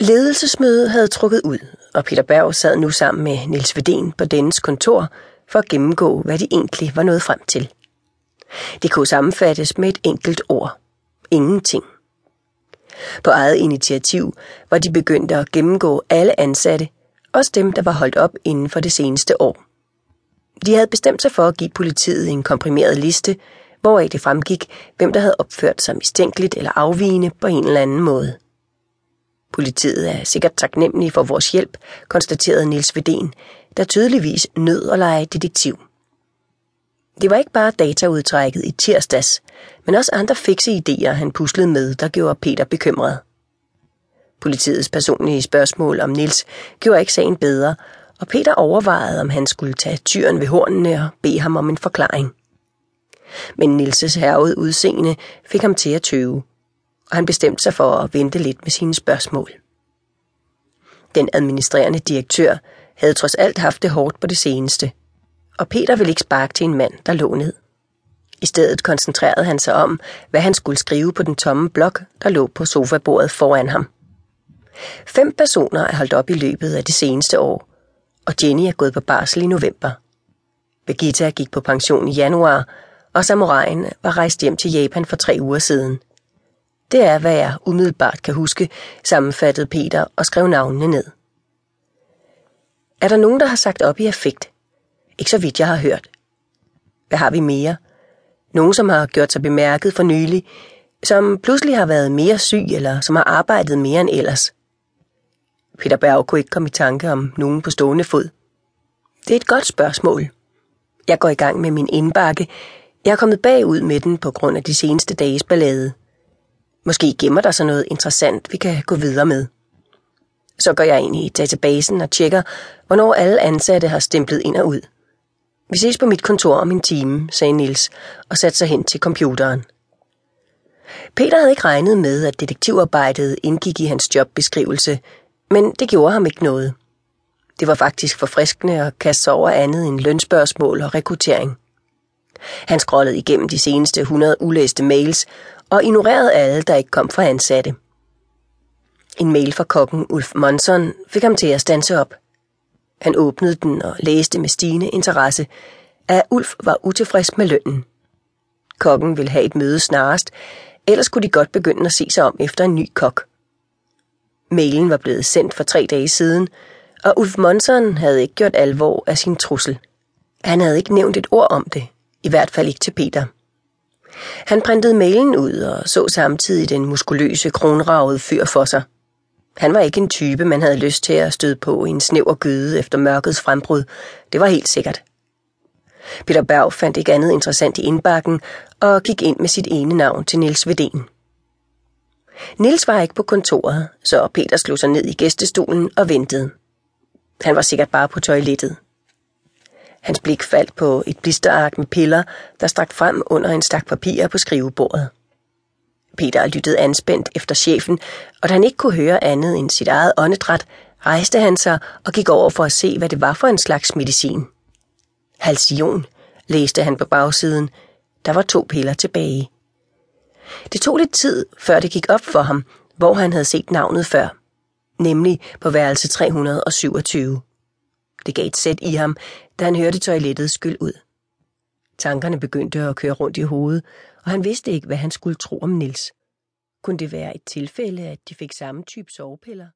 Ledelsesmødet havde trukket ud, og Peter Berg sad nu sammen med Nils Vedén på dennes kontor for at gennemgå, hvad de egentlig var nået frem til. Det kunne sammenfattes med et enkelt ord. Ingenting. På eget initiativ var de begyndt at gennemgå alle ansatte, også dem, der var holdt op inden for det seneste år. De havde bestemt sig for at give politiet en komprimeret liste, hvoraf det fremgik, hvem der havde opført sig mistænkeligt eller afvigende på en eller anden måde. Politiet er sikkert taknemmelig for vores hjælp, konstaterede Nils Vedén, der tydeligvis nød at lege detektiv. Det var ikke bare dataudtrækket i tirsdags, men også andre fikse idéer, han puslede med, der gjorde Peter bekymret. Politiets personlige spørgsmål om Nils gjorde ikke sagen bedre, og Peter overvejede, om han skulle tage tyren ved hornene og bede ham om en forklaring. Men Nilses hervede udseende fik ham til at tøve og han bestemte sig for at vente lidt med sine spørgsmål. Den administrerende direktør havde trods alt haft det hårdt på det seneste, og Peter ville ikke sparke til en mand, der lå ned. I stedet koncentrerede han sig om, hvad han skulle skrive på den tomme blok, der lå på sofabordet foran ham. Fem personer er holdt op i løbet af det seneste år, og Jenny er gået på barsel i november. Birgitta gik på pension i januar, og samuraien var rejst hjem til Japan for tre uger siden – det er, hvad jeg umiddelbart kan huske, sammenfattede Peter og skrev navnene ned. Er der nogen, der har sagt op i affekt? Ikke så vidt jeg har hørt. Hvad har vi mere? Nogen, som har gjort sig bemærket for nylig, som pludselig har været mere syg eller som har arbejdet mere end ellers. Peter Berg kunne ikke komme i tanke om nogen på stående fod. Det er et godt spørgsmål. Jeg går i gang med min indbakke. Jeg er kommet bagud med den på grund af de seneste dages ballade. Måske gemmer der sig noget interessant, vi kan gå videre med. Så går jeg ind i databasen og tjekker, hvornår alle ansatte har stemplet ind og ud. Vi ses på mit kontor om en time, sagde Nils og satte sig hen til computeren. Peter havde ikke regnet med, at detektivarbejdet indgik i hans jobbeskrivelse, men det gjorde ham ikke noget. Det var faktisk forfriskende at kaste sig over andet end lønspørgsmål og rekruttering. Han scrollede igennem de seneste 100 ulæste mails og ignorerede alle, der ikke kom fra ansatte. En mail fra kokken Ulf Monson fik ham til at stanse op. Han åbnede den og læste med stigende interesse, at Ulf var utilfreds med lønnen. Kokken ville have et møde snarest, ellers kunne de godt begynde at se sig om efter en ny kok. Mailen var blevet sendt for tre dage siden, og Ulf Monson havde ikke gjort alvor af sin trussel. Han havde ikke nævnt et ord om det, i hvert fald ikke til Peter. Han printede mailen ud og så samtidig den muskuløse, kronravede fyr for sig. Han var ikke en type, man havde lyst til at støde på i en snæver gyde efter mørkets frembrud. Det var helt sikkert. Peter Berg fandt ikke andet interessant i indbakken og gik ind med sit ene navn til Nils Vedén. Nils var ikke på kontoret, så Peter slog sig ned i gæstestolen og ventede. Han var sikkert bare på toilettet. Hans blik faldt på et blisterark med piller, der strakt frem under en stak papirer på skrivebordet. Peter lyttede anspændt efter chefen, og da han ikke kunne høre andet end sit eget åndedræt, rejste han sig og gik over for at se, hvad det var for en slags medicin. Halsion, læste han på bagsiden. Der var to piller tilbage. Det tog lidt tid, før det gik op for ham, hvor han havde set navnet før, nemlig på værelse 327. Det gav et sæt i ham, da han hørte toilettet skyld ud. Tankerne begyndte at køre rundt i hovedet, og han vidste ikke, hvad han skulle tro om Nils. Kunne det være et tilfælde, at de fik samme type sovepiller?